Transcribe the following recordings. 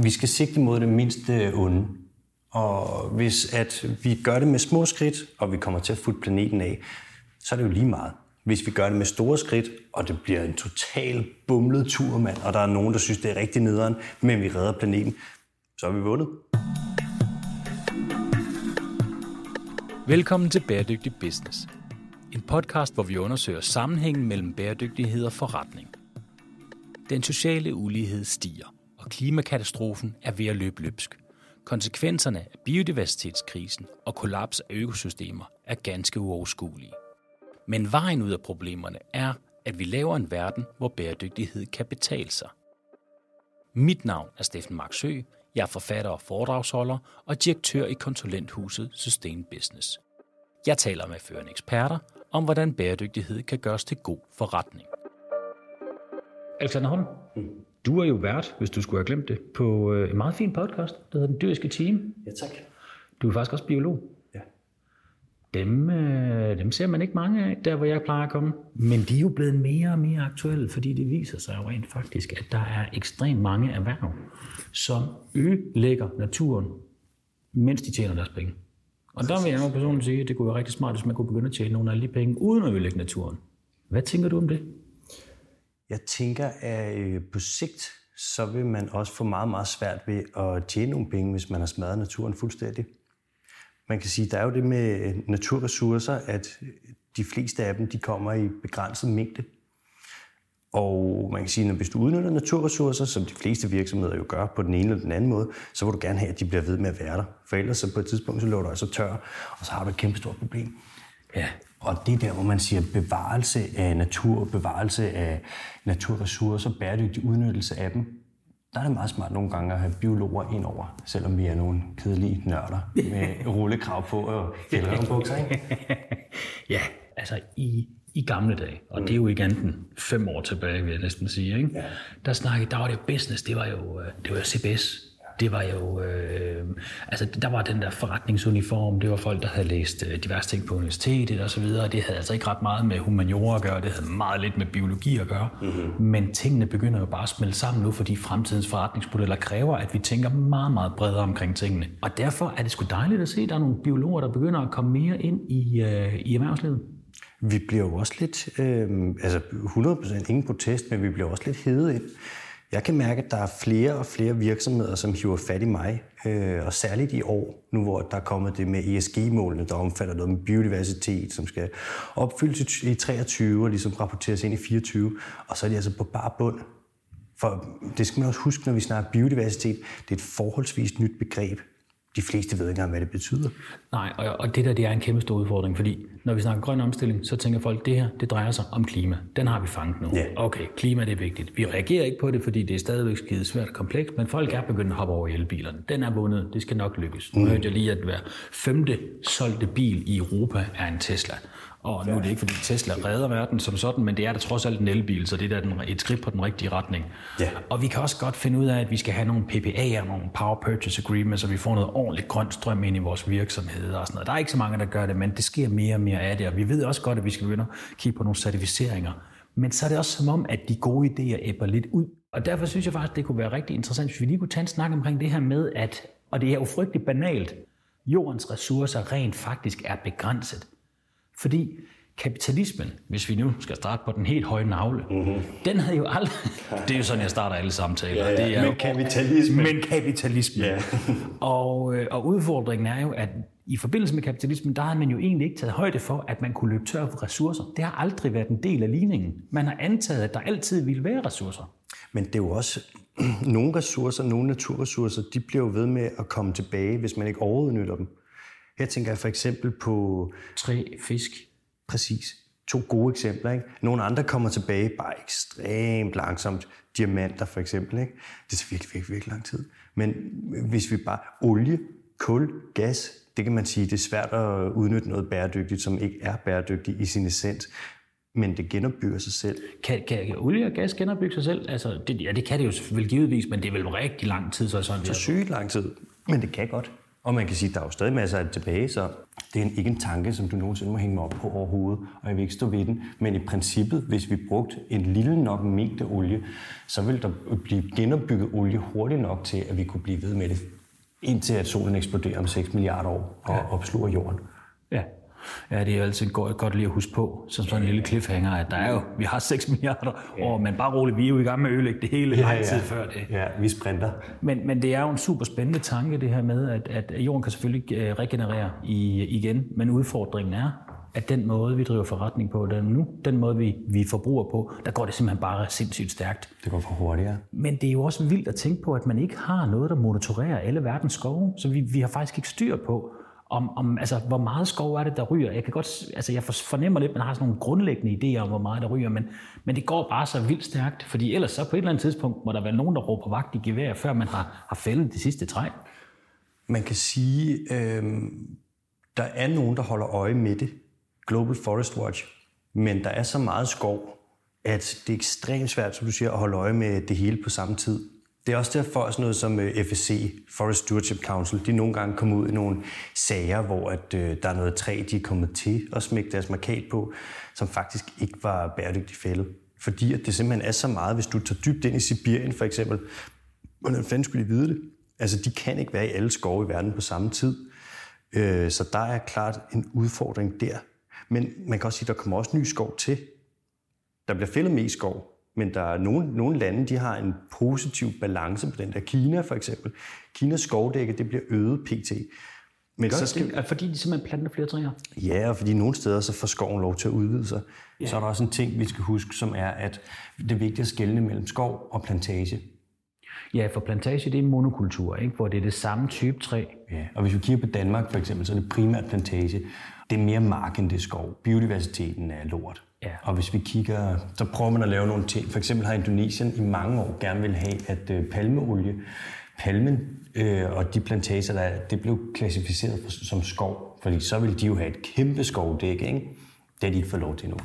Vi skal sigte mod det mindste onde. Og hvis at vi gør det med små skridt, og vi kommer til at futte planeten af, så er det jo lige meget. Hvis vi gør det med store skridt, og det bliver en total bumlet tur, mand, og der er nogen, der synes, det er rigtig nederen, men vi redder planeten, så har vi vundet. Velkommen til Bæredygtig Business. En podcast, hvor vi undersøger sammenhængen mellem bæredygtighed og forretning. Den sociale ulighed stiger, og klimakatastrofen er ved at løbe løbsk. Konsekvenserne af biodiversitetskrisen og kollaps af økosystemer er ganske uoverskuelige. Men vejen ud af problemerne er, at vi laver en verden, hvor bæredygtighed kan betale sig. Mit navn er Steffen Marksø. Jeg er forfatter og foredragsholder og direktør i konsulenthuset Sustain Business. Jeg taler med førende eksperter om, hvordan bæredygtighed kan gøres til god forretning. Alexander Holm, du er jo vært, hvis du skulle have glemt det, på øh, en meget fin podcast, der hedder Den Dyriske Team. Ja, tak. Du er faktisk også biolog. Ja. Dem, øh, dem ser man ikke mange af, der hvor jeg plejer at komme. Men de er jo blevet mere og mere aktuelle, fordi det viser sig jo rent faktisk, at der er ekstremt mange erhverv, som ødelægger naturen, mens de tjener deres penge. Og der vil jeg jo personligt sige, at det kunne være rigtig smart, hvis man kunne begynde at tjene nogle af de penge, uden at ødelægge naturen. Hvad tænker du om det? Jeg tænker, at øh, på sigt, så vil man også få meget, meget svært ved at tjene nogle penge, hvis man har smadret naturen fuldstændig. Man kan sige, der er jo det med øh, naturressourcer, at øh, de fleste af dem, de kommer i begrænset mængde. Og man kan sige, at hvis du udnytter naturressourcer, som de fleste virksomheder jo gør på den ene eller den anden måde, så vil du gerne have, at de bliver ved med at være der. For ellers så på et tidspunkt, så løber du altså tør, og så har du et kæmpe stort problem. Ja, og det er der, hvor man siger bevarelse af natur, bevarelse af naturressourcer, bæredygtig udnyttelse af dem. Der er det meget smart nogle gange at have biologer ind over, selvom vi er nogle kedelige nørder med rullekrav på og bukser, ikke? ja altså i, i gamle dage, og det er jo ikke andet fem år tilbage, vil jeg næsten sige, ikke? Ja. der snakkede, der var det jo business, det var jo, øh, det var jo CBS. Det var jo, øh, altså der var den der forretningsuniform, det var folk, der havde læst øh, diverse ting på universitetet og så videre. Det havde altså ikke ret meget med humaniora at gøre, det havde meget lidt med biologi at gøre. Mm-hmm. Men tingene begynder jo bare at smelte sammen nu, fordi fremtidens forretningsmodeller kræver, at vi tænker meget, meget bredere omkring tingene. Og derfor er det sgu dejligt at se, at der er nogle biologer, der begynder at komme mere ind i, øh, i erhvervslivet. Vi bliver jo også lidt, øh, altså 100% ingen protest, men vi bliver også lidt hedet ind. Jeg kan mærke, at der er flere og flere virksomheder, som hiver fat i mig, øh, og særligt i år, nu hvor der er kommet det med ESG-målene, der omfatter noget med biodiversitet, som skal opfyldes i 23 og ligesom rapporteres ind i 24, og så er de altså på bare bund. For det skal man også huske, når vi snakker biodiversitet, det er et forholdsvis nyt begreb. De fleste ved ikke engang, hvad det betyder. Nej, og, og det der det er en kæmpe stor udfordring, fordi når vi snakker grøn omstilling, så tænker folk, det her det drejer sig om klima. Den har vi fanget nu. Ja. Okay, klima det er vigtigt. Vi reagerer ikke på det, fordi det er stadigvæk skide svært og komplekst, men folk er begyndt at hoppe over i elbilerne. Den er vundet, det skal nok lykkes. Nu hørte jeg lige, at hver femte solgte bil i Europa er en Tesla. Og nu er det ikke, fordi Tesla redder verden som sådan, men det er da trods alt en elbil, så det er da et skridt på den rigtige retning. Ja. Og vi kan også godt finde ud af, at vi skal have nogle PPA'er, nogle Power Purchase Agreements, så vi får noget ordentligt grøn strøm ind i vores virksomheder og sådan noget. Der er ikke så mange, der gør det, men det sker mere og mere af det, og vi ved også godt, at vi skal begynde at kigge på nogle certificeringer. Men så er det også som om, at de gode idéer æbber lidt ud. Og derfor synes jeg faktisk, det kunne være rigtig interessant, hvis vi lige kunne tage en snak omkring det her med, at, og det er jo frygteligt banalt, jordens ressourcer rent faktisk er begrænset. Fordi kapitalismen, hvis vi nu skal starte på den helt høje navle, mm-hmm. den havde jo aldrig... Det er jo sådan, jeg starter alle samtaler. Ja, ja. Det er Men jo- kapitalismen. Men kapitalismen. Ja. og, øh, og udfordringen er jo, at i forbindelse med kapitalismen, der har man jo egentlig ikke taget højde for, at man kunne løbe tør for ressourcer. Det har aldrig været en del af ligningen. Man har antaget, at der altid ville være ressourcer. Men det er jo også, nogle ressourcer, nogle naturressourcer, de bliver jo ved med at komme tilbage, hvis man ikke overudnytter dem. Her tænker jeg for eksempel på Træ, fisk. præcis to gode eksempler. Ikke? Nogle andre kommer tilbage bare ekstremt langsomt. Diamanter for eksempel. Ikke? Det tager virkelig, virkelig, virkelig lang tid. Men hvis vi bare olie, kul, gas, det kan man sige, det er svært at udnytte noget bæredygtigt, som ikke er bæredygtigt i sin essens. Men det genopbygger sig selv. Kan, kan, kan olie og gas genopbygge sig selv? Altså, det, ja, det kan det jo vel givetvis, men det er vel rigtig lang tid, så er sådan Så sygt lang tid. Men det kan godt. Og man kan sige, at der er jo stadig masser af det tilbage, så Det er ikke en tanke, som du nogensinde må hænge mig op på overhovedet, og jeg vil ikke stå ved den. Men i princippet, hvis vi brugte en lille nok mængde olie, så vil der blive genopbygget olie hurtigt nok til, at vi kunne blive ved med det, indtil at solen eksploderer om 6 milliarder år og ja. opsluger jorden. Ja. Ja, det er jo altid godt, godt lige at huske på, som sådan en lille cliffhanger, at der er jo, vi har 6 milliarder år, men bare roligt, vi er jo i gang med at ødelægge det hele ja, lang tid ja. før det. Ja, vi sprinter. Men, men det er jo en super spændende tanke, det her med, at, at jorden kan selvfølgelig øh, regenerere i, igen, men udfordringen er, at den måde, vi driver forretning på den nu, den måde, vi, vi forbruger på, der går det simpelthen bare sindssygt stærkt. Det går for hurtigt, ja. Men det er jo også vildt at tænke på, at man ikke har noget, der monitorerer alle verdens skove. Så vi, vi har faktisk ikke styr på, om, om altså, hvor meget skov er det, der ryger. Jeg kan godt, altså, jeg fornemmer lidt, at man har sådan nogle grundlæggende idéer om, hvor meget der ryger, men, men det går bare så vildt stærkt, fordi ellers så på et eller andet tidspunkt må der være nogen, der råber vagt i gevær, før man har, har fældet det sidste træ. Man kan sige, øh, der er nogen, der holder øje med det. Global Forest Watch. Men der er så meget skov, at det er ekstremt svært, som du siger, at holde øje med det hele på samme tid. Det er også derfor, at sådan noget som øh, FSC, Forest Stewardship Council, de nogle gange kommer ud i nogle sager, hvor at, øh, der er noget træ, de er kommet til at smække deres markat på, som faktisk ikke var bæredygtigt fældet. Fordi at det simpelthen er så meget, hvis du tager dybt ind i Sibirien for eksempel, hvordan fanden skulle de vide det? Altså, de kan ikke være i alle skove i verden på samme tid. Øh, så der er klart en udfordring der. Men man kan også sige, at der kommer også ny skov til. Der bliver fældet mest skov, men der er nogle, nogle lande, de har en positiv balance på den der. Kina for eksempel. Kinas skovdække, det bliver øget pt. Men Gør så skal... det, fordi de simpelthen planter flere træer? Ja, og fordi nogle steder så får skoven lov til at udvide sig. Ja. Så er der også en ting, vi skal huske, som er, at det er vigtigt at skelne mellem skov og plantage. Ja, for plantage det er monokultur, ikke? hvor det er det samme type træ. Ja, og hvis vi kigger på Danmark for eksempel, så er det primært plantage. Det er mere mark end det er skov. Biodiversiteten er lort. Ja. Og hvis vi kigger, så prøver man at lave nogle ting. For eksempel har Indonesien i mange år gerne vil have, at øh, palmeolie, palmen øh, og de plantager, der er, det blev klassificeret som skov. Fordi så vil de jo have et kæmpe skovdæk, ikke? Det har de ikke fået lov til nu.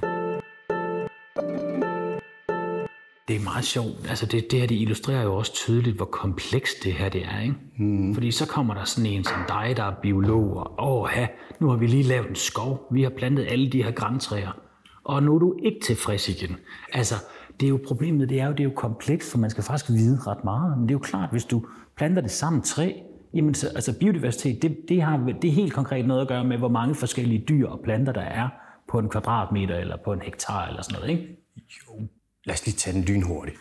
Det er meget sjovt. Altså det, det her, det illustrerer jo også tydeligt, hvor komplekst det her det er. Ikke? Mm. Fordi så kommer der sådan en som dig, der er biolog, og åh, nu har vi lige lavet en skov. Vi har plantet alle de her græntræer og nu er du ikke tilfreds igen. Altså, det er jo problemet, det er jo, det er jo komplekst, for man skal faktisk vide ret meget. Men det er jo klart, hvis du planter det samme træ, jamen så, altså biodiversitet, det, det, har, det er helt konkret noget at gøre med, hvor mange forskellige dyr og planter der er på en kvadratmeter eller på en hektar eller sådan noget, ikke? Jo, lad os lige tage den lynhurtigt.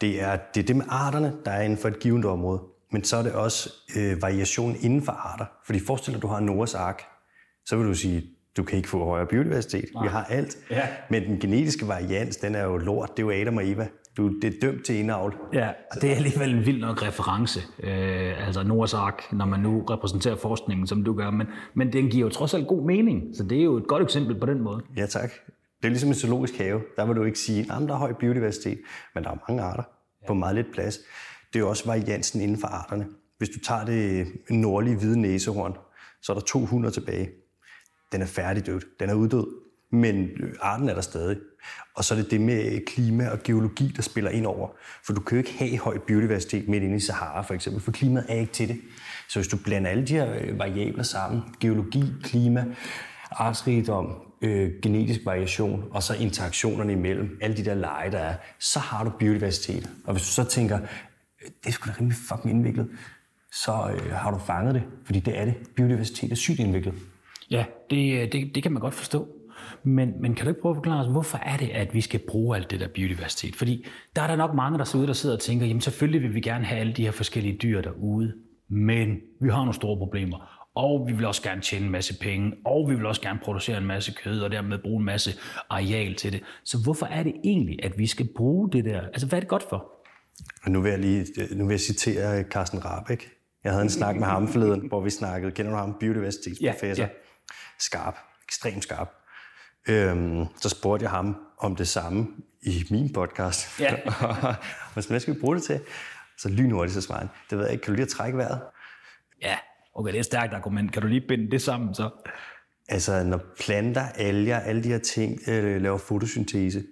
Det er, det er det med arterne, der er inden for et givet område. Men så er det også øh, variation inden for arter. Fordi forestil dig, at du har Noahs ark. Så vil du sige, du kan ikke få højere biodiversitet. Nej. Vi har alt. Ja. Men den genetiske varians, den er jo lort. Det er jo Adam og Eva. Du, det er dømt til indavl. Ja, og det er alligevel en vild nok reference. Øh, altså Noahs Ark, når man nu repræsenterer forskningen, som du gør. Men, men den giver jo trods alt god mening. Så det er jo et godt eksempel på den måde. Ja, tak. Det er ligesom en zoologisk have. Der vil du ikke sige, at der er høj biodiversitet, men der er mange arter ja. på meget lidt plads. Det er jo også variansen inden for arterne. Hvis du tager det nordlige hvide næsehorn, så er der 200 tilbage den er færdigdød, den er uddød, men øh, arten er der stadig. Og så er det det med øh, klima og geologi, der spiller ind over. For du kan jo ikke have høj biodiversitet midt inde i Sahara for eksempel, for klimaet er ikke til det. Så hvis du blander alle de her øh, variabler sammen, geologi, klima, artsrigdom, øh, genetisk variation, og så interaktionerne imellem, alle de der lege, der er, så har du biodiversitet. Og hvis du så tænker, det er sgu da rimelig fucking indviklet, så øh, har du fanget det, fordi det er det. Biodiversitet er sygt indviklet. Ja, det, det, det kan man godt forstå. Men, men kan du ikke prøve at forklare os, hvorfor er det, at vi skal bruge alt det der biodiversitet? Fordi der er der nok mange, der sidder ude, der sidder og tænker, jamen selvfølgelig vil vi gerne have alle de her forskellige dyr derude, men vi har nogle store problemer, og vi vil også gerne tjene en masse penge, og vi vil også gerne producere en masse kød, og dermed bruge en masse areal til det. Så hvorfor er det egentlig, at vi skal bruge det der? Altså, hvad er det godt for? Og nu vil jeg lige nu vil jeg citere Carsten Rabeck. Jeg havde en snak med ham forleden, hvor vi snakkede, kender du ham, biodiversitetsprofessor? Ja, ja skarp, ekstremt skarp. Øhm, så spurgte jeg ham om det samme i min podcast. Ja. og hvad skal vi bruge det til? Så lynhurtigt så svarede det ved jeg ikke, kan du lige at trække vejret? Ja, okay, det er et stærkt argument. Kan du lige binde det sammen så? Altså, når planter, alger, alle de her ting øh, laver fotosyntese,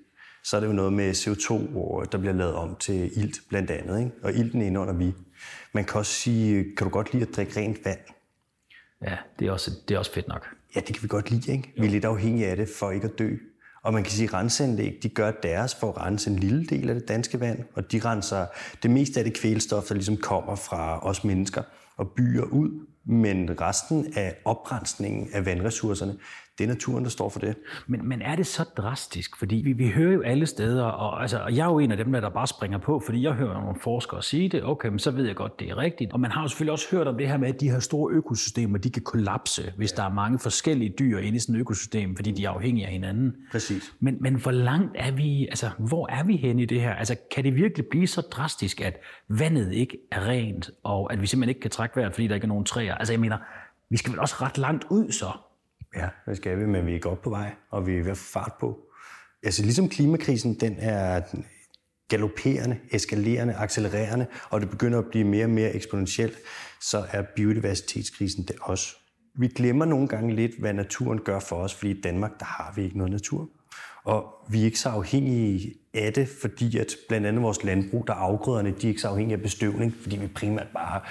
så er det jo noget med CO2, hvor der bliver lavet om til ilt blandt andet. Ikke? Og ilten indånder vi. Man kan også sige, kan du godt lide at drikke rent vand? Ja, det er også, det er også fedt nok. Ja, det kan vi godt lide, ikke? Vi er lidt afhængige af det for ikke at dø. Og man kan sige, at renseanlæg de gør deres for at rense en lille del af det danske vand, og de renser det meste af det kvælstof, der ligesom kommer fra os mennesker og byer ud. Men resten af oprensningen af vandressourcerne, det er naturen, der står for det. Men, men er det så drastisk? Fordi vi, vi hører jo alle steder, og, altså, og jeg er jo en af dem, der, bare springer på, fordi jeg hører nogle forskere sige det. Okay, men så ved jeg godt, det er rigtigt. Og man har jo selvfølgelig også hørt om det her med, at de her store økosystemer, de kan kollapse, hvis der er mange forskellige dyr inde i sådan et økosystem, fordi de er afhængige af hinanden. Præcis. Men, men hvor langt er vi, altså hvor er vi henne i det her? Altså kan det virkelig blive så drastisk, at vandet ikke er rent, og at vi simpelthen ikke kan trække vejret, fordi der ikke er nogen træer? Altså jeg mener, vi skal vel også ret langt ud så? Ja, det skal vi, men vi er godt på vej, og vi er ved at få fart på. Altså ligesom klimakrisen, den er galopperende, eskalerende, accelererende, og det begynder at blive mere og mere eksponentielt, så er biodiversitetskrisen det også. Vi glemmer nogle gange lidt, hvad naturen gør for os, fordi i Danmark, der har vi ikke noget natur. Og vi er ikke så afhængige af det, fordi at blandt andet vores landbrug, der afgrøderne, de er ikke så afhængige af bestøvning, fordi vi primært bare har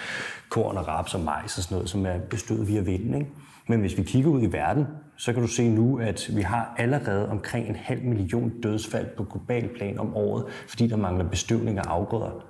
korn og raps og majs og sådan noget, som er bestøvet via vinden. Ikke? Men hvis vi kigger ud i verden, så kan du se nu, at vi har allerede omkring en halv million dødsfald på global plan om året, fordi der mangler bestøvning af afgrøder.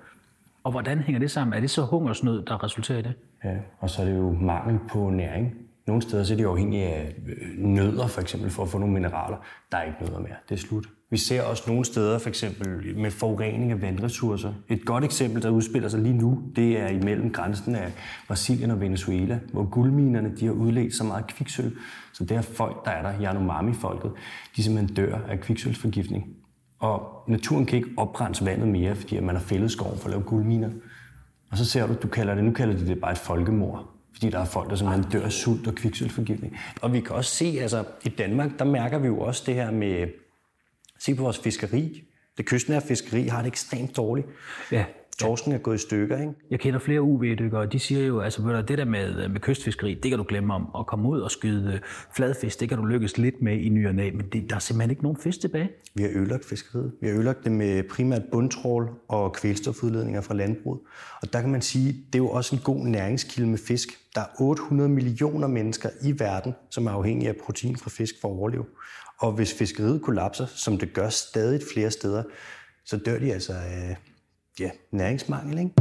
Og hvordan hænger det sammen? Er det så hungersnød, der resulterer i det? Ja, og så er det jo mangel på næring. Nogle steder så er de afhængige af øh, nødder, for eksempel, for at få nogle mineraler. Der er ikke nødder mere. Det er slut. Vi ser også nogle steder, for eksempel med forurening af vandressourcer. Et godt eksempel, der udspiller sig lige nu, det er imellem grænsen af Brasilien og Venezuela, hvor guldminerne de har udledt så meget kviksøl, så det er folk, der er der, Yanomami-folket, de simpelthen dør af kviksølsforgiftning. Og naturen kan ikke oprense vandet mere, fordi man har fældet skoven for at lave guldminer. Og så ser du, du kalder det, nu kalder de det bare et folkemord fordi der er folk, der simpelthen dør af sult og kviksølforgiftning. Og vi kan også se, altså i Danmark, der mærker vi jo også det her med, se på vores fiskeri. Det kystnære fiskeri har det ekstremt dårligt. Ja. Torsken er gået i stykker, ikke? Jeg kender flere UV-dykkere, og de siger jo, altså det der med, med kystfiskeri, det kan du glemme om. At komme ud og skyde fladfisk, det kan du lykkes lidt med i ny og næ, men det, der er simpelthen ikke nogen fisk tilbage. Vi har ødelagt fiskeriet. Vi har ødelagt det med primært bundtrål og kvælstofudledninger fra landbruget. Og der kan man sige, det er jo også en god næringskilde med fisk. Der er 800 millioner mennesker i verden, som er afhængige af protein fra fisk for at overleve. Og hvis fiskeriet kollapser, som det gør stadig flere steder, så dør de altså af ja, næringsmangel. Ikke?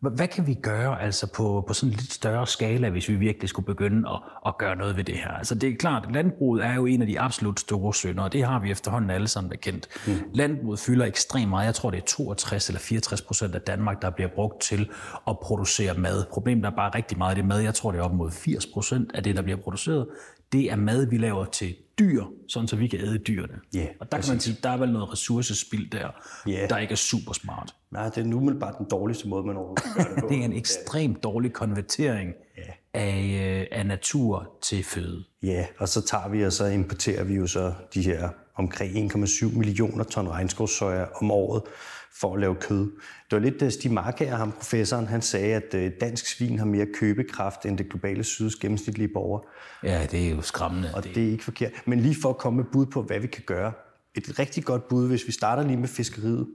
Hvad kan vi gøre altså på, på sådan en lidt større skala, hvis vi virkelig skulle begynde at, at gøre noget ved det her? Altså det er klart, landbruget er jo en af de absolut store sønder, og det har vi efterhånden alle sammen bekendt. Mm. Landbruget fylder ekstremt meget. Jeg tror, det er 62 eller 64 procent af Danmark, der bliver brugt til at producere mad. Problemet er bare rigtig meget af det mad. Jeg tror, det er op mod 80 procent af det, der bliver produceret. Det er mad, vi laver til dyr, sådan så vi kan æde dyrene. Yeah, og der kan man sige, der er vel noget ressourcespild der, yeah. der ikke er super smart. Nej, det er nu bare den dårligste måde, man overhovedet gøre det på. det er en ekstremt dårlig konvertering yeah. af, øh, af natur til føde. Ja, og så tager vi og så importerer vi jo så de her omkring 1,7 millioner ton regnskovssoja om året for at lave kød. Det var lidt øh, Stig Markager, ham professoren, han sagde, at øh, dansk svin har mere købekraft end det globale syds gennemsnitlige borger. Ja, det er jo skræmmende. Og det er ikke forkert. Men lige for at komme med bud på, hvad vi kan gøre. Et rigtig godt bud, hvis vi starter lige med fiskeriet.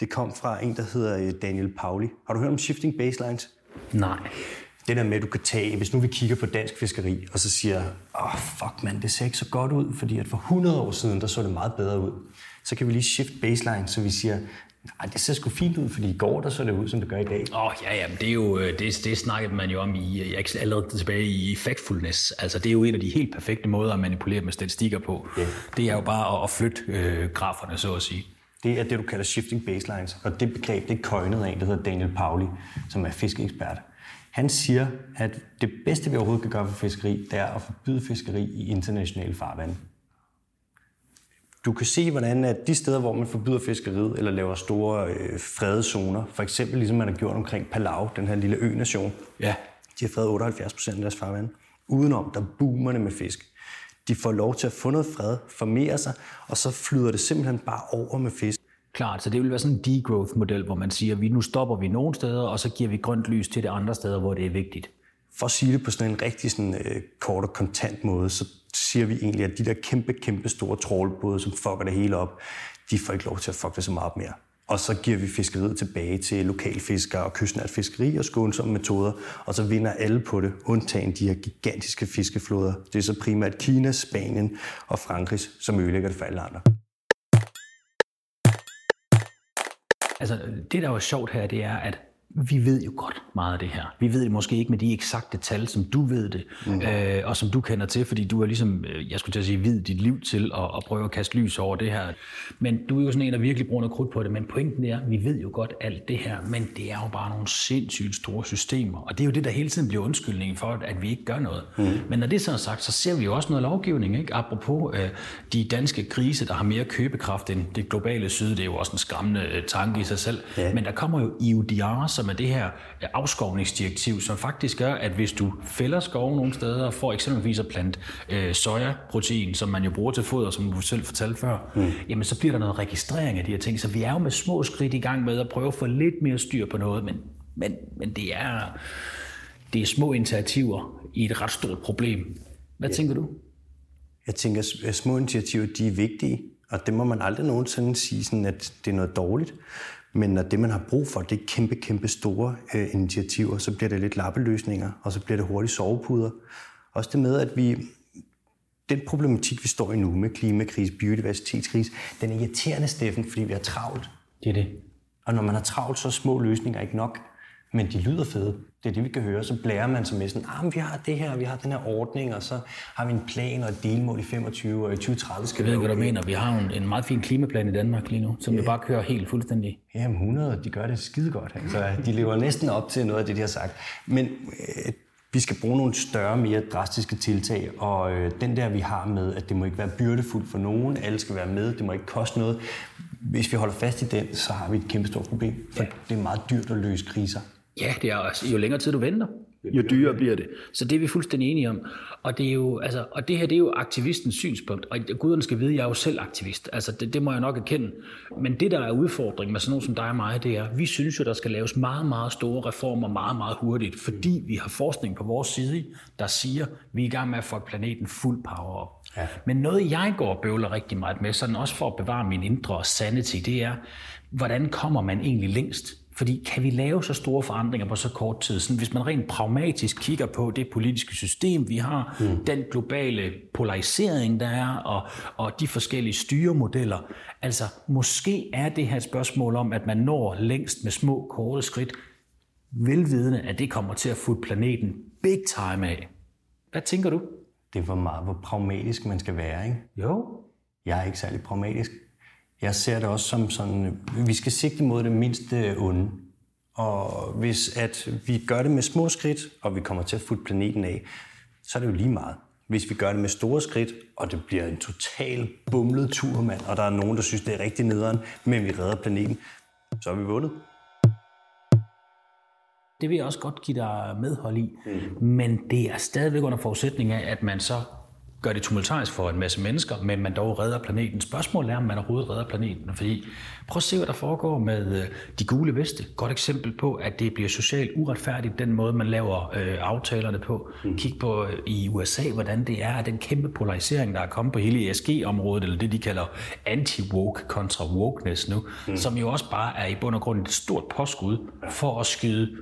Det kom fra en, der hedder øh, Daniel Pauli. Har du hørt om shifting baselines? Nej. Det der med, at du kan tage, hvis nu vi kigger på dansk fiskeri, og så siger, åh, oh, fuck mand, det ser ikke så godt ud, fordi at for 100 år siden, der så det meget bedre ud. Så kan vi lige shift baseline, så vi siger, Nej, det ser sgu fint ud, fordi i går der så det ud, som det gør i dag. Åh, oh, ja, ja, men det er jo, øh, det, det snakkede man jo om i, jeg allerede tilbage i factfulness. Altså, det er jo en af de helt perfekte måder at manipulere med statistikker på. Yeah. Det er jo bare at, at flytte øh, graferne, så at sige. Det er det, du kalder shifting baselines, og det begreb, det er køjnet af en, der hedder Daniel Pauli, som er fiskeekspert. Han siger, at det bedste, vi overhovedet kan gøre for fiskeri, det er at forbyde fiskeri i internationale farvande. Du kan se, hvordan at de steder, hvor man forbyder fiskeriet eller laver store øh, fredede zoner, for eksempel ligesom man har gjort omkring Palau, den her lille ø-nation, ja. de har fredet 78 procent af deres farvand. Udenom, der boomer det med fisk. De får lov til at få noget fred, formere sig, og så flyder det simpelthen bare over med fisk. Klart, så det vil være sådan en degrowth-model, hvor man siger, at vi nu stopper vi nogle steder, og så giver vi grønt lys til det andre steder, hvor det er vigtigt. For at sige det på sådan en rigtig sådan, øh, kort og kontant måde, så siger vi egentlig, at de der kæmpe, kæmpe store trålbåde, som fucker det hele op, de får ikke lov til at fuck det så meget op mere. og så giver vi fiskeriet tilbage til lokalfiskere og kystnært fiskeri og skånsomme metoder, og så vinder alle på det, undtagen de her gigantiske fiskefloder. Det er så primært Kina, Spanien og Frankrig, som ødelægger det for alle andre. Altså, det der er sjovt her, det er, at vi ved jo godt meget af det her. Vi ved det måske ikke med de eksakte tal, som du ved det, mm. øh, og som du kender til, fordi du er ligesom, øh, jeg skulle til at sige, vid dit liv til at, at prøve at kaste lys over det her. Men du er jo sådan en, der virkelig bruger noget krudt på det. Men pointen er, vi ved jo godt alt det her, men det er jo bare nogle sindssygt store systemer. Og det er jo det, der hele tiden bliver undskyldningen for, at vi ikke gør noget. Mm. Men når det så er sagt, så ser vi jo også noget lovgivning. Ikke? Apropos øh, de danske krise, der har mere købekraft end det globale syd, det er jo også en skræmmende øh, tanke i sig selv. Ja. Men der kommer jo IUDR, som er det her øh, afskovningsdirektiv, som faktisk gør, at hvis du fælder skov nogle steder, og får eksempelvis at plante øh, sojaprotein, som man jo bruger til foder, som du selv fortalte før, mm. jamen så bliver der noget registrering af de her ting. Så vi er jo med små skridt i gang med at prøve at få lidt mere styr på noget, men, men, men det, er, det er små initiativer i et ret stort problem. Hvad ja. tænker du? Jeg tænker, at små initiativer de er vigtige, og det må man aldrig nogensinde sige, sådan, at det er noget dårligt. Men når det, man har brug for, det er kæmpe, kæmpe store øh, initiativer, så bliver det lidt lappeløsninger, og så bliver det hurtigt sovepuder. Også det med, at vi, den problematik, vi står i nu med klimakrise, biodiversitetskrise, den er irriterende, Steffen, fordi vi har travlt. Det er det. Og når man har travlt, så er små løsninger ikke nok. Men de lyder fede. Det er det, vi kan høre. Så blærer man sig med sådan, ah, vi har det her, vi har den her ordning, og så har vi en plan og et delmål i 25 og i 2030 skal vi ved, hvad du mener. Vi har en, en meget fin klimaplan i Danmark lige nu, som ja. vi bare kører helt fuldstændig. Jamen 100, de gør det skide godt. Altså, de lever næsten op til noget af det, de har sagt. Men øh, vi skal bruge nogle større, mere drastiske tiltag, og øh, den der, vi har med, at det må ikke være byrdefuldt for nogen, alle skal være med, det må ikke koste noget. Hvis vi holder fast i den, så har vi et kæmpe stort problem, for ja. det er meget dyrt at løse kriser. Ja, det er også, jo længere tid du venter, jo dyrere bliver det. Så det er vi fuldstændig enige om. Og det, er jo, altså, og det her det er jo aktivistens synspunkt. Og guderne skal vide, at jeg er jo selv aktivist. Altså, det, det må jeg nok erkende. Men det, der er udfordringen med sådan nogen som dig og mig, det er, vi synes jo, der skal laves meget, meget store reformer meget, meget hurtigt. Fordi vi har forskning på vores side, der siger, at vi er i gang med at få planeten fuld power op. Ja. Men noget, jeg går og bøvler rigtig meget med, sådan også for at bevare min indre sanity, det er, hvordan kommer man egentlig længst? Fordi kan vi lave så store forandringer på så kort tid? Sådan, hvis man rent pragmatisk kigger på det politiske system, vi har, mm. den globale polarisering, der er, og, og de forskellige styremodeller. Altså, måske er det her et spørgsmål om, at man når længst med små, korte skridt, velvidende, at det kommer til at få planeten big time af. Hvad tænker du? Det er for meget, hvor pragmatisk man skal være, ikke? Jo. Jeg er ikke særlig pragmatisk. Jeg ser det også som sådan, vi skal sigte mod det mindste onde. Og hvis at vi gør det med små skridt, og vi kommer til at fulde planeten af, så er det jo lige meget. Hvis vi gør det med store skridt, og det bliver en total bumlet tur, mand, og der er nogen, der synes, det er rigtig nederen, men vi redder planeten, så er vi vundet. Det vil jeg også godt give dig medhold i, mm. men det er stadigvæk under forudsætning af, at man så gør det tumultarisk for en masse mennesker, men man dog redder planeten. Spørgsmålet er, om man overhovedet redder planeten. Fordi prøv at se, hvad der foregår med øh, de gule veste. Godt eksempel på, at det bliver socialt uretfærdigt, den måde, man laver øh, aftalerne på. Mm. Kig på øh, i USA, hvordan det er, at den kæmpe polarisering, der er kommet på hele ESG-området, eller det, de kalder anti-woke kontra wokeness nu, mm. som jo også bare er i bund og grund et stort påskud for at skyde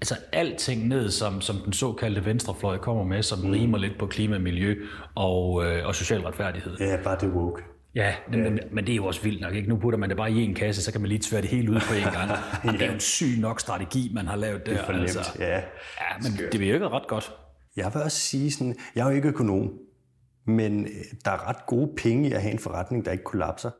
altså alting ned, som, som den såkaldte venstrefløj kommer med, som mm. rimer lidt på klima, miljø og, øh, og social retfærdighed. Ja, bare det woke. Ja, men, ja. Men, men det er jo også vildt nok. Ikke? Nu putter man det bare i en kasse, så kan man lige tvære det hele ud på en gang. ja. Det er jo en syg nok strategi, man har lavet der. Det er for nemt, altså. ja. Ja, men Skørt. det virker ret godt. Jeg vil også sige sådan, jeg er jo ikke økonom, men øh, der er ret gode penge i at have en forretning, der ikke kollapser.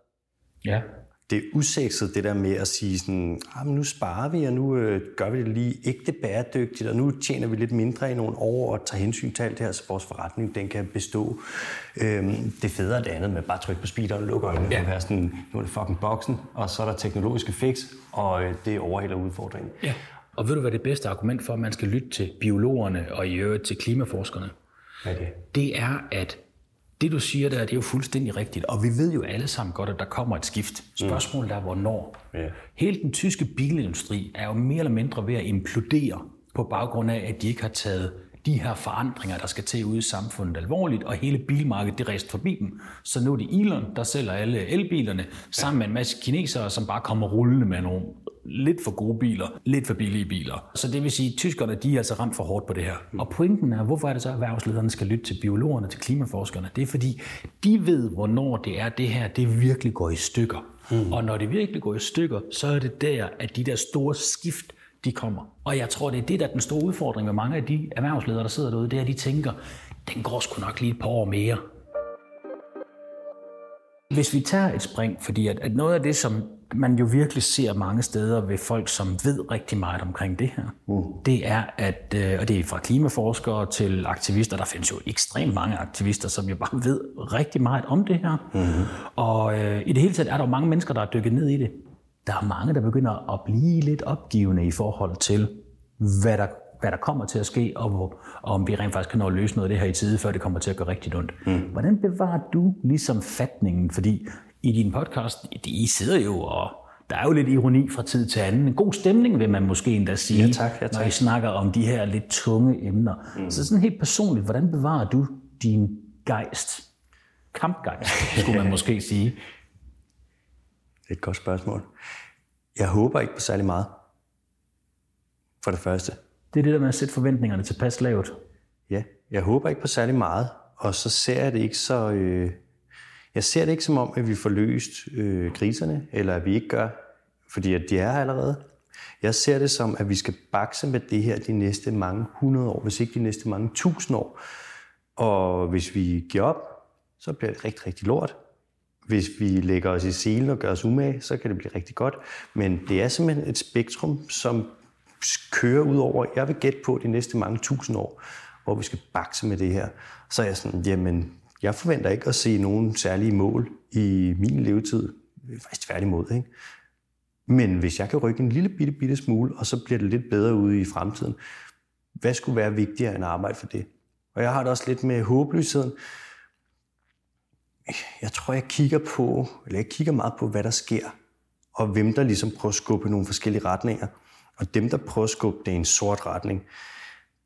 Ja det er usekset, det der med at sige sådan, ah, men nu sparer vi, og nu øh, gør vi det lige ægte bæredygtigt, og nu tjener vi lidt mindre i nogle år, og tager hensyn til alt det her, så vores forretning den kan bestå. Øhm, det federe det andet med bare trykke på speederen og lukke øjnene, ja. og være sådan, nu er det fucking boksen, og så er der teknologiske fix, og øh, det overhælder udfordringen. Ja. Og ved du, hvad det bedste argument for, at man skal lytte til biologerne og i øvrigt til klimaforskerne? Hvad er det? Det er, at det du siger der, det er jo fuldstændig rigtigt, og vi ved jo alle sammen godt, at der kommer et skift. Spørgsmålet er, hvornår. Yeah. Hele den tyske bilindustri er jo mere eller mindre ved at implodere på baggrund af, at de ikke har taget de her forandringer, der skal til ude i samfundet alvorligt, og hele bilmarkedet, det rejste forbi dem. Så nu er det Elon, der sælger alle elbilerne, sammen med en masse kinesere, som bare kommer rullende med nogle lidt for gode biler, lidt for billige biler. Så det vil sige, at tyskerne de er altså ramt for hårdt på det her. Og pointen er, hvorfor er det så, at erhvervslederne skal lytte til biologerne, til klimaforskerne? Det er fordi, de ved, hvornår det er det her, det virkelig går i stykker. Mm. Og når det virkelig går i stykker, så er det der, at de der store skift, de kommer. Og jeg tror, det er det, der er den store udfordring med mange af de erhvervsledere, der sidder derude, det er, at de tænker, den går sgu nok lige et par år mere. Hvis vi tager et spring, fordi at, at noget af det, som man jo virkelig ser mange steder ved folk, som ved rigtig meget omkring det her, mm. det er, at, øh, og det er fra klimaforskere til aktivister, der findes jo ekstremt mange aktivister, som jo bare ved rigtig meget om det her. Mm. Og øh, i det hele taget er der jo mange mennesker, der er dykket ned i det. Der er mange, der begynder at blive lidt opgivende i forhold til, hvad der hvad der kommer til at ske, og, hvor, og om vi rent faktisk kan nå at løse noget af det her i tide, før det kommer til at gøre rigtig ondt. Mm. Hvordan bevarer du ligesom fatningen? Fordi i din podcast, I sidder jo og der er jo lidt ironi fra tid til anden. En god stemning, vil man måske endda sige, ja, tak, ja, tak. når I snakker om de her lidt tunge emner. Mm. Så sådan helt personligt, hvordan bevarer du din gejst? Kampgejst, skulle man måske sige. Det er et godt spørgsmål. Jeg håber ikke på særlig meget. For det første. Det er det der med at sætte forventningerne tilpas lavt. Ja, jeg håber ikke på særlig meget, og så ser jeg det ikke så... Øh, jeg ser det ikke som om, at vi får løst øh, kriserne, eller at vi ikke gør, fordi at de er her allerede. Jeg ser det som, at vi skal bakse med det her de næste mange hundrede år, hvis ikke de næste mange tusind år. Og hvis vi giver op, så bliver det rigtig, rigtig lort. Hvis vi lægger os i selen og gør os umage, så kan det blive rigtig godt. Men det er simpelthen et spektrum, som kører ud over, jeg vil gætte på de næste mange tusind år, hvor vi skal bakse med det her. Så er jeg sådan, jamen, jeg forventer ikke at se nogen særlige mål i min levetid. Faktisk tværtimod, ikke? Men hvis jeg kan rykke en lille bitte, bitte smule, og så bliver det lidt bedre ude i fremtiden, hvad skulle være vigtigere end at arbejde for det? Og jeg har det også lidt med håbløsheden. Jeg tror, jeg kigger på, eller jeg kigger meget på, hvad der sker, og hvem der ligesom prøver at skubbe nogle forskellige retninger. Og dem, der prøver at skubbe det i en sort retning,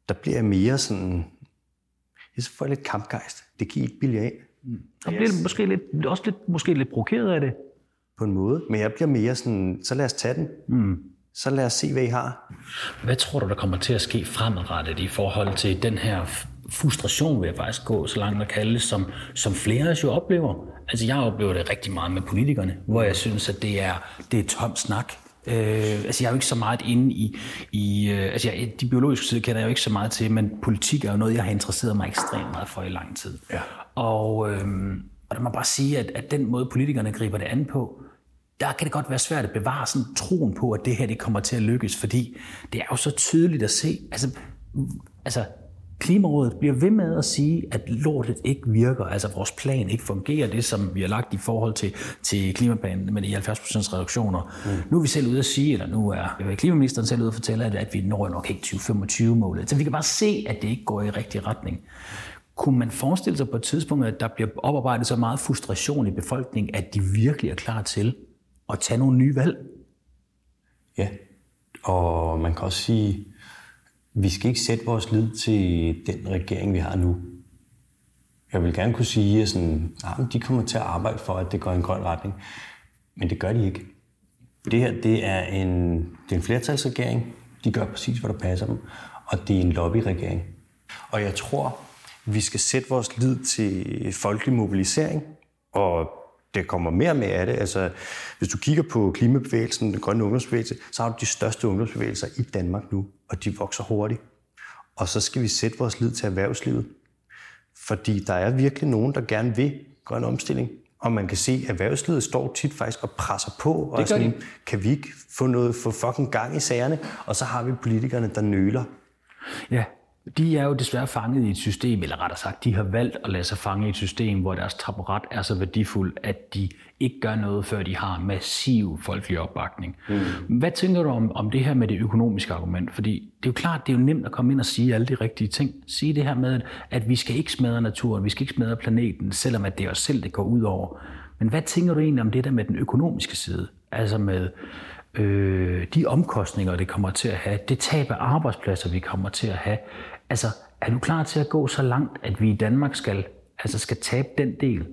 der bliver jeg mere sådan... Jeg får lidt kampgejst. Det giver ikke billigt af. Mm. Og bliver måske lidt, også lidt, måske lidt provokeret af det? På en måde. Men jeg bliver mere sådan, så lad os tage den. Mm. Så lad os se, hvad I har. Hvad tror du, der kommer til at ske fremadrettet i forhold til den her frustration, vil jeg faktisk gå så langt at kalde det, som, som flere af os jo oplever? Altså, jeg oplever det rigtig meget med politikerne, hvor jeg synes, at det er, det er tom snak. Øh, altså jeg er jo ikke så meget inde i, i øh, altså jeg, de biologiske side kender jeg jo ikke så meget til, men politik er jo noget, jeg har interesseret mig ekstremt meget for i lang tid. Ja. Og, øh, og der må bare sige, at, at den måde politikerne griber det an på, der kan det godt være svært at bevare sådan troen på, at det her det kommer til at lykkes, fordi det er jo så tydeligt at se, altså, altså Klimarådet bliver ved med at sige, at lortet ikke virker, altså vores plan ikke fungerer, det som vi har lagt i forhold til, til klimaplanen med de 70% reduktioner. Mm. Nu er vi selv ude at sige, eller nu er klimaministeren selv ude at fortælle, at, at vi når nok ikke 2025-målet. Så vi kan bare se, at det ikke går i rigtig retning. Kunne man forestille sig på et tidspunkt, at der bliver oparbejdet så meget frustration i befolkningen, at de virkelig er klar til at tage nogle nye valg? Ja, og man kan også sige, vi skal ikke sætte vores lid til den regering, vi har nu. Jeg vil gerne kunne sige, at sådan, ah, de kommer til at arbejde for, at det går i en grøn retning. Men det gør de ikke. Det her det er, en, det er en flertalsregering. De gør præcis, hvad der passer dem. Og det er en lobbyregering. Og jeg tror, vi skal sætte vores lid til folkelig mobilisering. Og det kommer mere med af det. Altså, hvis du kigger på klimabevægelsen, den grønne ungdomsbevægelse, så har du de største ungdomsbevægelser i Danmark nu og de vokser hurtigt. Og så skal vi sætte vores lid til erhvervslivet. Fordi der er virkelig nogen, der gerne vil grøn omstilling. Og man kan se, at erhvervslivet står tit faktisk og presser på. Og det sådan, kan vi ikke få noget for fucking gang i sagerne? Og så har vi politikerne, der nøler. Ja, de er jo desværre fanget i et system, eller rettere sagt, de har valgt at lade sig fange i et system, hvor deres taburet er så værdifuld, at de ikke gør noget, før de har massiv folkelig opbakning. Mm. Hvad tænker du om, om det her med det økonomiske argument? Fordi det er jo klart, det er jo nemt at komme ind og sige alle de rigtige ting. Sige det her med, at vi skal ikke smadre naturen, vi skal ikke smadre planeten, selvom at det er os selv, det går ud over. Men hvad tænker du egentlig om det der med den økonomiske side? Altså med øh, de omkostninger, det kommer til at have, det tab af arbejdspladser, vi kommer til at have. Altså, Er du klar til at gå så langt, at vi i Danmark skal, altså skal tabe den del?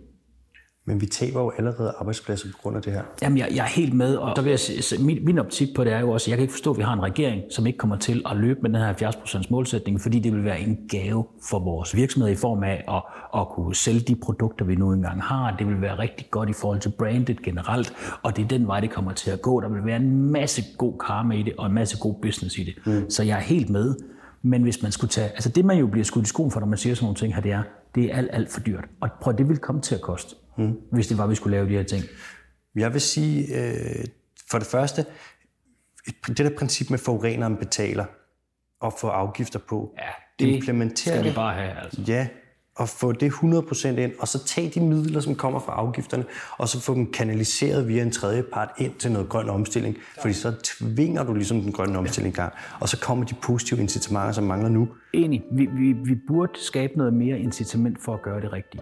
Men vi taber jo allerede arbejdspladser på grund af det her. Jamen, jeg, jeg er helt med, og så vil jeg sige, min, min optik på det er jo også, at jeg kan ikke forstå, at vi har en regering, som ikke kommer til at løbe med den her 70% målsætning, fordi det vil være en gave for vores virksomheder i form af at, at kunne sælge de produkter, vi nu engang har. Det vil være rigtig godt i forhold til brandet generelt, og det er den vej, det kommer til at gå. Der vil være en masse god karma i det, og en masse god business i det. Mm. Så jeg er helt med. Men hvis man skulle tage, altså det man jo bliver skudt i skoen for, når man siger sådan nogle ting her, det er, det er alt, alt for dyrt. Og prøv, det vil komme til at koste, mm. hvis det var, vi skulle lave de her ting. Jeg vil sige, øh, for det første, det der princip med forureneren betaler og få afgifter på, ja, det implementere skal vi bare have. Altså. Ja, og få det 100% ind, og så tage de midler, som kommer fra afgifterne, og så få dem kanaliseret via en tredje part ind til noget grøn omstilling. Fordi så tvinger du ligesom den grønne omstilling gang, og så kommer de positive incitamenter, som mangler nu. Enig. Vi, vi, vi burde skabe noget mere incitament for at gøre det rigtige.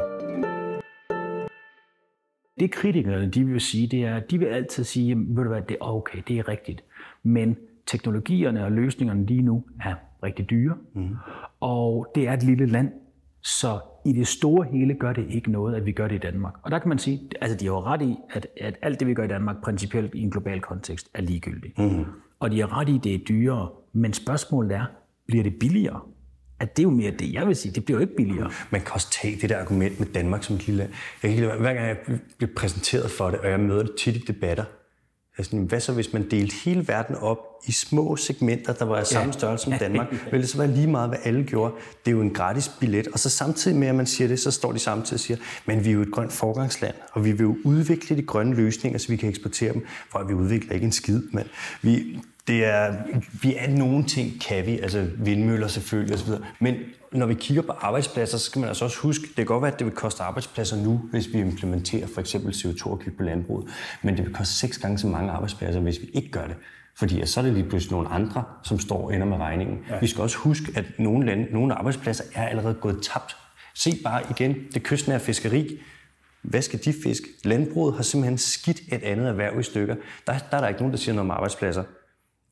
Det kritikerne de vil sige, det er, de vil altid sige, ved du hvad, det er okay, det er rigtigt. Men teknologierne og løsningerne lige nu er rigtig dyre, mm. og det er et lille land, så i det store hele gør det ikke noget, at vi gør det i Danmark. Og der kan man sige, altså de har jo ret i, at, at alt det, vi gør i Danmark, principielt i en global kontekst, er ligegyldigt. Mm. Og de har ret i, at det er dyrere. Men spørgsmålet er, bliver det billigere? At det er jo mere det, jeg vil sige. Det bliver jo ikke billigere. Man kan også tage det der argument med Danmark som et lille land. Jeg kan, hver gang jeg bliver præsenteret for det, og jeg møder det tit i debatter, Altså, hvad så hvis man delte hele verden op i små segmenter, der var af samme størrelse som Danmark? Vil det så være lige meget, hvad alle gjorde? Det er jo en gratis billet. Og så samtidig med, at man siger det, så står de samtidig og siger, men vi er jo et grønt forgangsland, og vi vil jo udvikle de grønne løsninger, så vi kan eksportere dem, for vi udvikler ikke en skid. Men vi, det er, vi er nogle ting, kan vi, altså vindmøller selvfølgelig osv., men når vi kigger på arbejdspladser, så skal man altså også huske, det kan godt være, at det vil koste arbejdspladser nu, hvis vi implementerer for eksempel CO2-afgift på landbruget, men det vil koste seks gange så mange arbejdspladser, hvis vi ikke gør det. Fordi så er det lige pludselig nogle andre, som står og ender med regningen. Ja. Vi skal også huske, at nogle, lande, nogle arbejdspladser er allerede gået tabt. Se bare igen det kystnære fiskeri. Hvad skal de fisk? Landbruget har simpelthen skidt et andet erhverv i stykker. Der, der er der ikke nogen, der siger noget om arbejdspladser.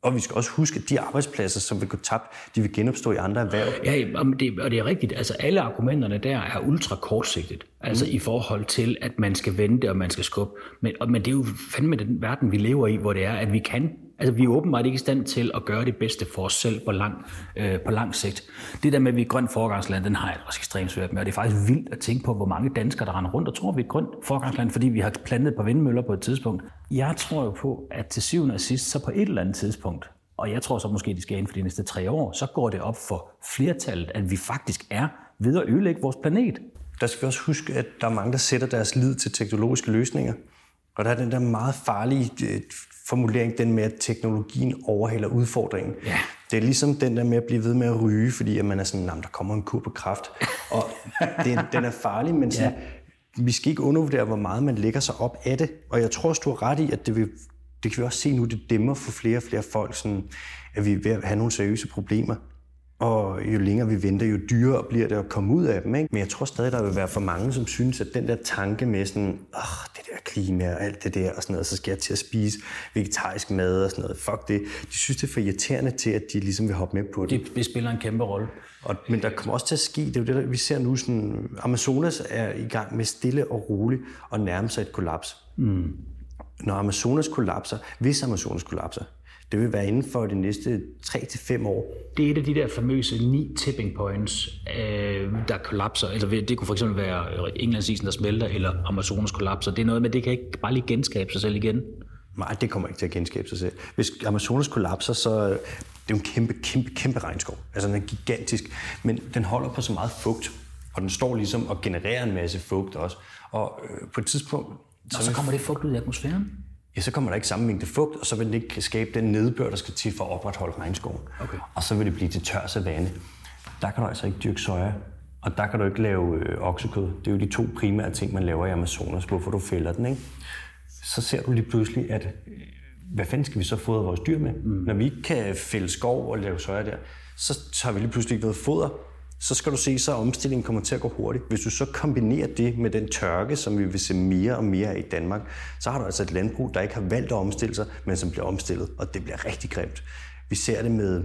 Og vi skal også huske, at de arbejdspladser, som vil gå tabt, de vil genopstå i andre erhverv. Ja, og det, og det er rigtigt. Altså alle argumenterne der er ultra kortsigtet. Altså mm. i forhold til, at man skal vente og man skal skubbe. Men, og, men det er jo fandme den verden, vi lever i, hvor det er, at vi kan Altså, vi er åbenbart ikke i stand til at gøre det bedste for os selv på lang, øh, på lang sigt. Det der med, at vi er et grønt forgangsland, den har jeg også ekstremt svært med. Og det er faktisk vildt at tænke på, hvor mange danskere, der render rundt og tror, at vi er et grønt forgangsland, fordi vi har plantet på vindmøller på et tidspunkt. Jeg tror jo på, at til syvende og sidst, så på et eller andet tidspunkt, og jeg tror så måske, de skal inden for de næste tre år, så går det op for flertallet, at vi faktisk er ved at ødelægge vores planet. Der skal vi også huske, at der er mange, der sætter deres lid til teknologiske løsninger. Og der er den der meget farlige øh, formulering, den med, at teknologien overhælder udfordringen. Ja. Det er ligesom den der med at blive ved med at ryge, fordi at man er sådan, der kommer en kur på kraft. Og det, den er farlig, men sådan, ja. vi skal ikke undervurdere, hvor meget man lægger sig op af det. Og jeg tror også, du har ret i, at det vil det kan vi også se nu, det dæmmer for flere og flere folk, sådan, at vi er ved at have nogle seriøse problemer. Og jo længere vi venter, jo dyrere bliver det at komme ud af dem. Ikke? Men jeg tror stadig, der vil være for mange, som synes, at den der tanke med sådan, åh, det der klima og alt det der og sådan noget, så skal jeg til at spise vegetarisk mad og sådan noget. Fuck det. De synes, det er for irriterende til, at de ligesom vil hoppe med på det. Det spiller en kæmpe rolle. Og, men der kommer også til at ske, det er jo det, der, vi ser nu, sådan, Amazonas er i gang med stille og roligt at nærme sig et kollaps. Mm. Når Amazonas kollapser, hvis Amazonas kollapser, det vil være inden for de næste 3-5 år. Det er et af de der famøse ni tipping points, øh, der kollapser. Altså, det kunne eksempel være Englandsisen, der smelter, eller Amazonas kollapser. Det er noget med, det kan ikke bare lige genskabe sig selv igen. Nej, det kommer ikke til at genskabe sig selv. Hvis Amazonas kollapser, så det er jo en kæmpe, kæmpe, kæmpe regnskov. Altså den er gigantisk, men den holder på så meget fugt, og den står ligesom og genererer en masse fugt også. Og øh, på et tidspunkt, så, så kommer det fugt ud i atmosfæren? Ja, så kommer der ikke samme mængde fugt, og så vil den ikke skabe den nedbør, der skal til for at opretholde regnskoven. Okay. Og så vil det blive til tør savanne. Der kan du altså ikke dyrke soja, og der kan du ikke lave øh, oksekød. Det er jo de to primære ting, man laver i Amazonas, hvorfor du fælder den, ikke? Så ser du lige pludselig, at øh, hvad fanden skal vi så fodre vores dyr med? Mm. Når vi ikke kan fælde skov og lave soja der, så har vi lige pludselig ikke noget foder, så skal du se, så omstillingen kommer til at gå hurtigt. Hvis du så kombinerer det med den tørke, som vi vil se mere og mere af i Danmark, så har du altså et landbrug, der ikke har valgt at omstille sig, men som bliver omstillet, og det bliver rigtig grimt. Vi ser det med,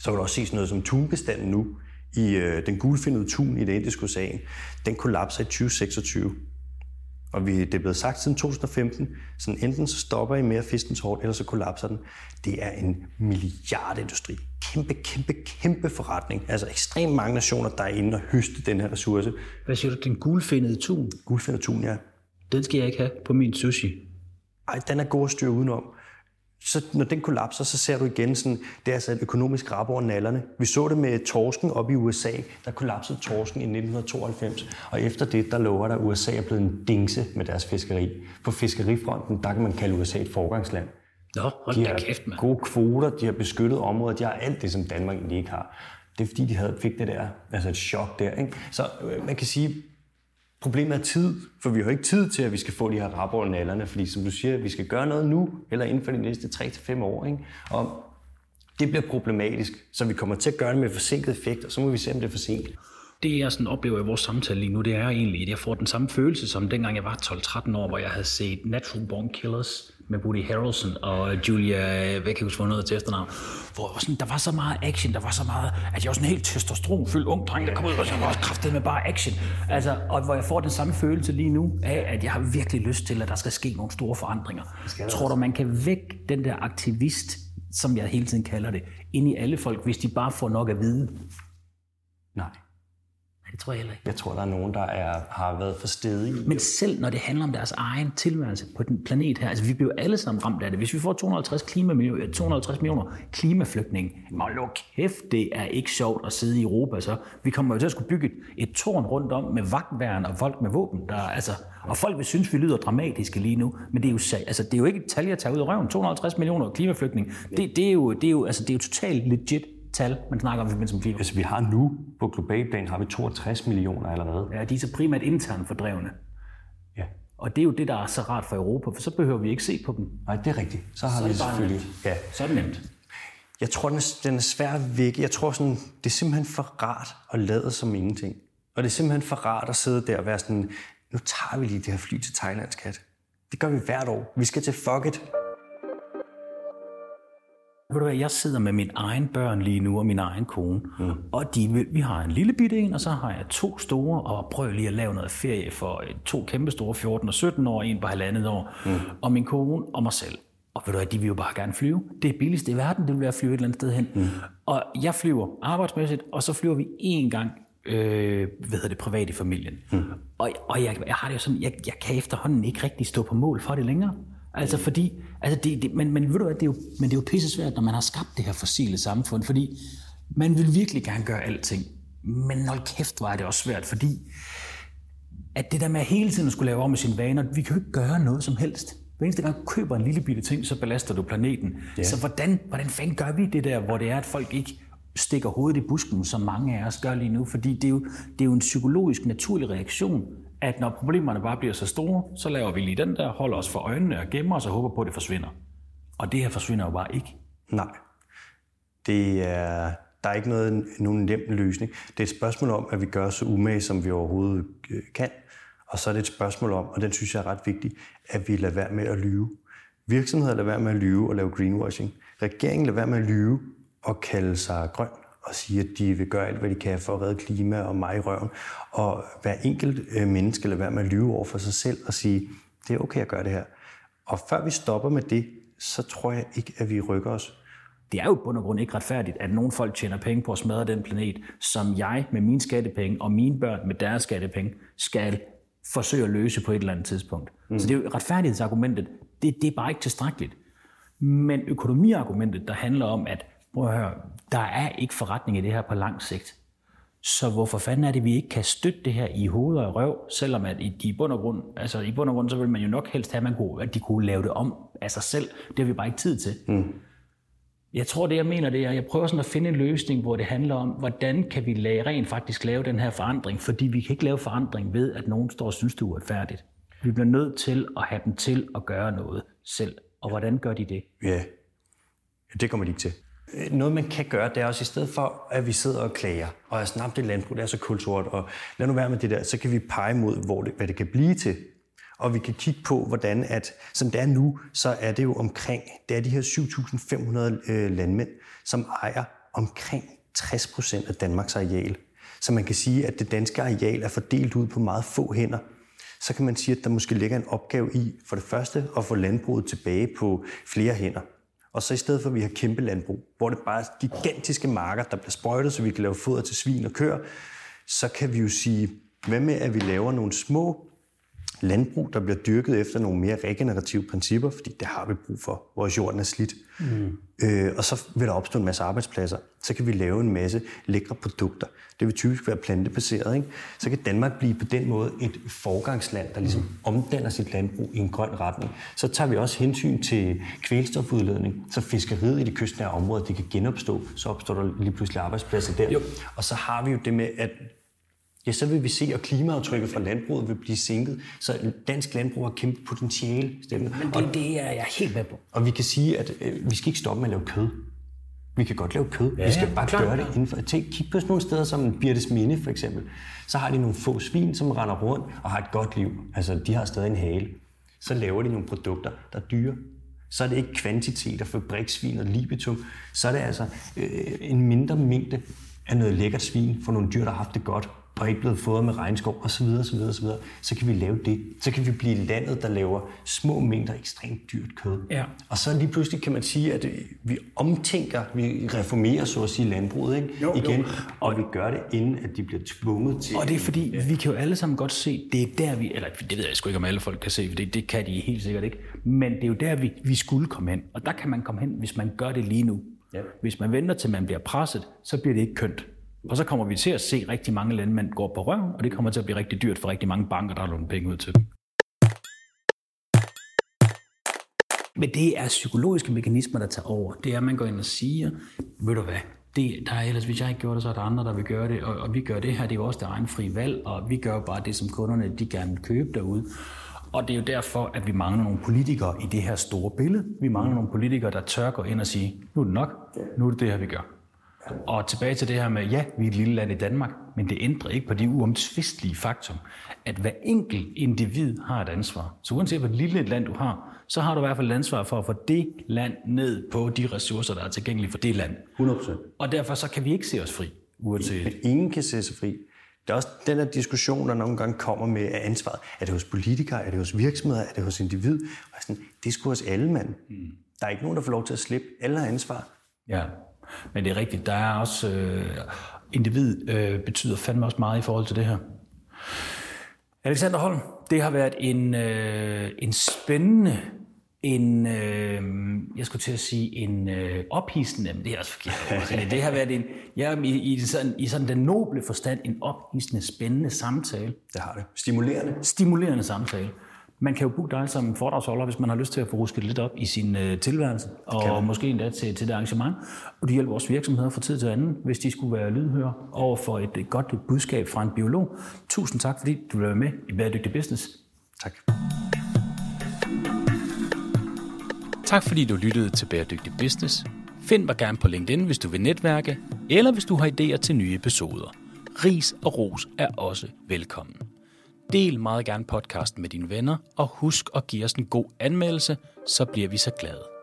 så kan du også se sådan noget som tunbestanden nu i øh, den gulfindede tun i det indiske ocean, den kollapser i 2026. Og vi, det er blevet sagt siden 2015, så enten så stopper I med at fiske den hårdt, eller så kollapser den. Det er en milliardindustri. Kæmpe, kæmpe, kæmpe forretning. Altså ekstremt mange nationer, der er inde og høste den her ressource. Hvad siger du, den gulfindede tun? Gulfindede tun, ja. Den skal jeg ikke have på min sushi. Ej, den er god at styre udenom så når den kollapser, så ser du igen sådan, det er altså et økonomisk rap over nallerne. Vi så det med torsken op i USA, der kollapsede torsken i 1992, og efter det, der lover der, at USA er blevet en dingse med deres fiskeri. På fiskerifronten, der kan man kalde USA et forgangsland. Nå, hold de har kæft, man. gode kvoter, de har beskyttet områder, de har alt det, som Danmark egentlig ikke har. Det er fordi, de havde, fik det der, altså et chok der. Ikke? Så øh, man kan sige, Problemet er tid, for vi har ikke tid til, at vi skal få de her rapper over nallerne, fordi som du siger, vi skal gøre noget nu, eller inden for de næste 3-5 år. Ikke? Og det bliver problematisk, så vi kommer til at gøre det med forsinket effekt, og så må vi se, om det er for sent. Det, jeg sådan oplever i vores samtale lige nu, det er egentlig, at jeg får den samme følelse, som dengang jeg var 12-13 år, hvor jeg havde set Natural Born Killers med Woody Harrelson og Julia, hvad kan jeg huske, noget til efternavn, hvor sådan, der var så meget action, der var så meget, at jeg var sådan helt testosteronfyldt ung dreng, der kom ud, og så var kraftet med bare action. Altså, og hvor jeg får den samme følelse lige nu af, at jeg har virkelig lyst til, at der skal ske nogle store forandringer. Tror du, man kan vække den der aktivist, som jeg hele tiden kalder det, ind i alle folk, hvis de bare får nok at vide? Nej. Det tror jeg heller ikke. Jeg tror, der er nogen, der er, har været for stedige. Men selv når det handler om deres egen tilværelse på den planet her, altså vi bliver alle sammen ramt af det. Hvis vi får 250, klimamillion, 250 millioner klimaflygtninge, og luk kæft, det er ikke sjovt at sidde i Europa. Så vi kommer jo til at skulle bygge et, et tårn rundt om med vagtværn og folk med våben. Der, altså, og folk vil synes, vi lyder dramatiske lige nu, men det er jo, altså, det er jo ikke et tal, jeg tager ud af røven. 250 millioner klimaflygtninge, det, det, er jo, det, er jo, altså, det er jo totalt legit tal, man snakker om i forbindelse med klima? Altså, vi har nu, på global plan, har vi 62 millioner allerede. Ja, de er så primært internt fordrevne. Ja. Og det er jo det, der er så rart for Europa, for så behøver vi ikke se på dem. Nej, det er rigtigt. Så har så vi det selvfølgelig... Nemt. Ja. Så er det nemt. Jeg tror, den er, den er svær at vække. Jeg tror, sådan, det er simpelthen for rart at lade som ingenting. Og det er simpelthen for rart at sidde der og være sådan, nu tager vi lige det her fly til Thailand, skat. Det gør vi hvert år. Vi skal til fuck it. Ved du hvad, jeg sidder med min egen børn lige nu, og min egen kone. Mm. Og de, vi har en lille bitte en, og så har jeg to store, og prøver lige at lave noget ferie for øh, to kæmpe store, 14 og 17 år, en på halvandet år. Mm. Og min kone og mig selv. Og ved du hvad, de vil jo bare gerne flyve. Det er billigste i verden, det vil være at flyve et eller andet sted hen. Mm. Og jeg flyver arbejdsmæssigt, og så flyver vi én gang øh, hvad hedder det, privat i familien. Mm. Og, og jeg, jeg har det jo sådan, jeg, jeg kan efterhånden ikke rigtig stå på mål for det længere. Altså fordi, altså det, det, men, men ved du hvad, det er jo, men det er jo pisse svært, når man har skabt det her fossile samfund, fordi man vil virkelig gerne gøre alting. Men hold kæft, var det også svært, fordi at det der med hele tiden at skulle lave om med sine vaner, vi kan jo ikke gøre noget som helst. Hver eneste gang du køber en lille bitte ting, så belaster du planeten. Ja. Så hvordan, hvordan fanden gør vi det der, hvor det er, at folk ikke stikker hovedet i busken, som mange af os gør lige nu? Fordi det er jo, det er jo en psykologisk, naturlig reaktion at når problemerne bare bliver så store, så laver vi lige den der, holder os for øjnene og gemmer os og håber på, at det forsvinder. Og det her forsvinder jo bare ikke. Nej. Det er, der er ikke noget, nogen nem løsning. Det er et spørgsmål om, at vi gør så umage, som vi overhovedet øh, kan. Og så er det et spørgsmål om, og den synes jeg er ret vigtig, at vi lader være med at lyve. Virksomheder lader være med at lyve og lave greenwashing. Regeringen lader være med at lyve og kalde sig grøn og sige, at de vil gøre alt, hvad de kan for at redde klima og mig i røven. Og hver enkelt øh, menneske lader være med at lyve over for sig selv og sige, det er okay at gøre det her. Og før vi stopper med det, så tror jeg ikke, at vi rykker os. Det er jo på grund ikke retfærdigt, at nogle folk tjener penge på at smadre den planet, som jeg med mine skattepenge og mine børn med deres skattepenge skal forsøge at løse på et eller andet tidspunkt. Mm. Så det er jo retfærdighedsargumentet, det, det er bare ikke tilstrækkeligt. Men økonomiargumentet, der handler om, at prøv at høre, der er ikke forretning i det her på lang sigt. Så hvorfor fanden er det, vi ikke kan støtte det her i hoved og røv, selvom at i, i bund og grund, altså i bund og grund, så vil man jo nok helst have, at, man kunne, at de kunne lave det om af sig selv. Det har vi bare ikke tid til. Mm. Jeg tror, det jeg mener, det er, at jeg prøver sådan at finde en løsning, hvor det handler om, hvordan kan vi lave, rent faktisk lave den her forandring, fordi vi kan ikke lave forandring ved, at nogen står og synes, det er uretfærdigt. Vi bliver nødt til at have dem til at gøre noget selv. Og hvordan gør de det? Ja, det kommer de ikke til. Øh, noget, man kan gøre, det er også i stedet for, at vi sidder og klager, og er snart det landbrug, det er så kulturelt, og lad nu være med det der, så kan vi pege mod, hvor det, hvad det kan blive til. Og vi kan kigge på, hvordan at, som det er nu, så er det jo omkring, det er de her 7.500 øh, landmænd, som ejer omkring 60 procent af Danmarks areal. Så man kan sige, at det danske areal er fordelt ud på meget få hænder. Så kan man sige, at der måske ligger en opgave i, for det første, at få landbruget tilbage på flere hænder. Og så i stedet for, at vi har kæmpe landbrug, hvor det bare er gigantiske marker, der bliver sprøjtet, så vi kan lave foder til svin og køer, så kan vi jo sige, hvad med, at vi laver nogle små landbrug, der bliver dyrket efter nogle mere regenerative principper, fordi det har vi brug for. Vores jorden er slidt. Mm. Øh, og så vil der opstå en masse arbejdspladser. Så kan vi lave en masse lækre produkter. Det vil typisk være plantebaseret. Ikke? Så kan Danmark blive på den måde et forgangsland, der ligesom mm. omdanner sit landbrug i en grøn retning. Så tager vi også hensyn til kvælstofudledning, så fiskeriet i de kystnære områder det kan genopstå. Så opstår der lige pludselig arbejdspladser der. Jo. Og så har vi jo det med, at ja, så vil vi se, at klimaaftrykket fra landbruget vil blive sænket. Så dansk landbrug har kæmpe potentiale. Men det, det er jeg helt med på. Og vi kan sige, at øh, vi skal ikke stoppe med at lave kød. Vi kan godt lave kød. Ja, vi skal bare klar, gøre det inden for... Tænk, kig på sådan nogle steder som Birtes Minde, for eksempel. Så har de nogle få svin, som render rundt og har et godt liv. Altså, de har stadig en hale. Så laver de nogle produkter, der er dyre. Så er det ikke kvantitet af fabriksvin og libitum. Så er det altså øh, en mindre mængde af noget lækkert svin for nogle dyr, der har haft det godt og ikke blevet fodret med regnskov osv., osv., osv., så kan vi lave det. Så kan vi blive landet, der laver små mængder ekstremt dyrt kød. Ja. Og så lige pludselig kan man sige, at vi omtænker, vi reformerer så at sige landbruget ikke? Jo, igen, jo. og vi gør det, inden at de bliver tvunget til... Og det er fordi, ja. vi kan jo alle sammen godt se, det er der vi, eller det ved jeg sgu ikke, om alle folk kan se, for det, det kan de helt sikkert ikke, men det er jo der, vi, vi skulle komme hen. Og der kan man komme hen, hvis man gør det lige nu. Ja. Hvis man venter til man bliver presset, så bliver det ikke kønt. Og så kommer vi til at se rigtig mange landmænd gå på røven, og det kommer til at blive rigtig dyrt for rigtig mange banker, der har lånt penge ud til dem. Men det er psykologiske mekanismer, der tager over. Det er, at man går ind og siger, ved du hvad, det, der er ellers, hvis jeg ikke gjorde det, så er der andre, der vil gøre det, og, og vi gør det her, det er jo også der egen fri valg, og vi gør bare det, som kunderne de gerne vil købe derude. Og det er jo derfor, at vi mangler nogle politikere i det her store billede. Vi mangler nogle politikere, der tør gå ind og sige, nu er det nok, nu er det det her, vi gør. Og tilbage til det her med, ja, vi er et lille land i Danmark, men det ændrer ikke på det uomtvistelige faktum, at hver enkelt individ har et ansvar. Så uanset hvor lille et land du har, så har du i hvert fald et ansvar for at få det land ned på de ressourcer, der er tilgængelige for det land. 100%. Og derfor så kan vi ikke se os fri. Uanset. Men ingen kan se sig fri. Det er også den her diskussion, der nogle gange kommer med af ansvaret. Er det hos politikere? Er det hos virksomheder? Er det hos individ? Og sådan, det er sgu hos alle mand. Mm. Der er ikke nogen, der får lov til at slippe. Alle har ansvar. Ja. Men det er rigtigt, der er også... Øh, individ øh, betyder fandme også meget i forhold til det her. Alexander Holm, det har været en, øh, en spændende, en, øh, jeg skulle til at sige, en øh, ophidsende, men det er også forkert. det har været en, ja, i, i, sådan, i sådan den noble forstand, en ophidsende, spændende samtale. Det har det. Stimulerende. Stimulerende samtale. Man kan jo booke dig som foredragsholder, hvis man har lyst til at få rusket lidt op i sin øh, tilværelse, og måske endda til, til det arrangement. Og det hjælper vores virksomheder fra tid til anden, hvis de skulle være lydhøre over for et, et godt budskab fra en biolog. Tusind tak, fordi du vil være med i Bæredygtig Business. Tak. Tak fordi du lyttede til Bæredygtig Business. Find mig gerne på LinkedIn, hvis du vil netværke, eller hvis du har idéer til nye episoder. Ris og ros er også velkommen. Del meget gerne podcasten med dine venner, og husk at give os en god anmeldelse, så bliver vi så glade.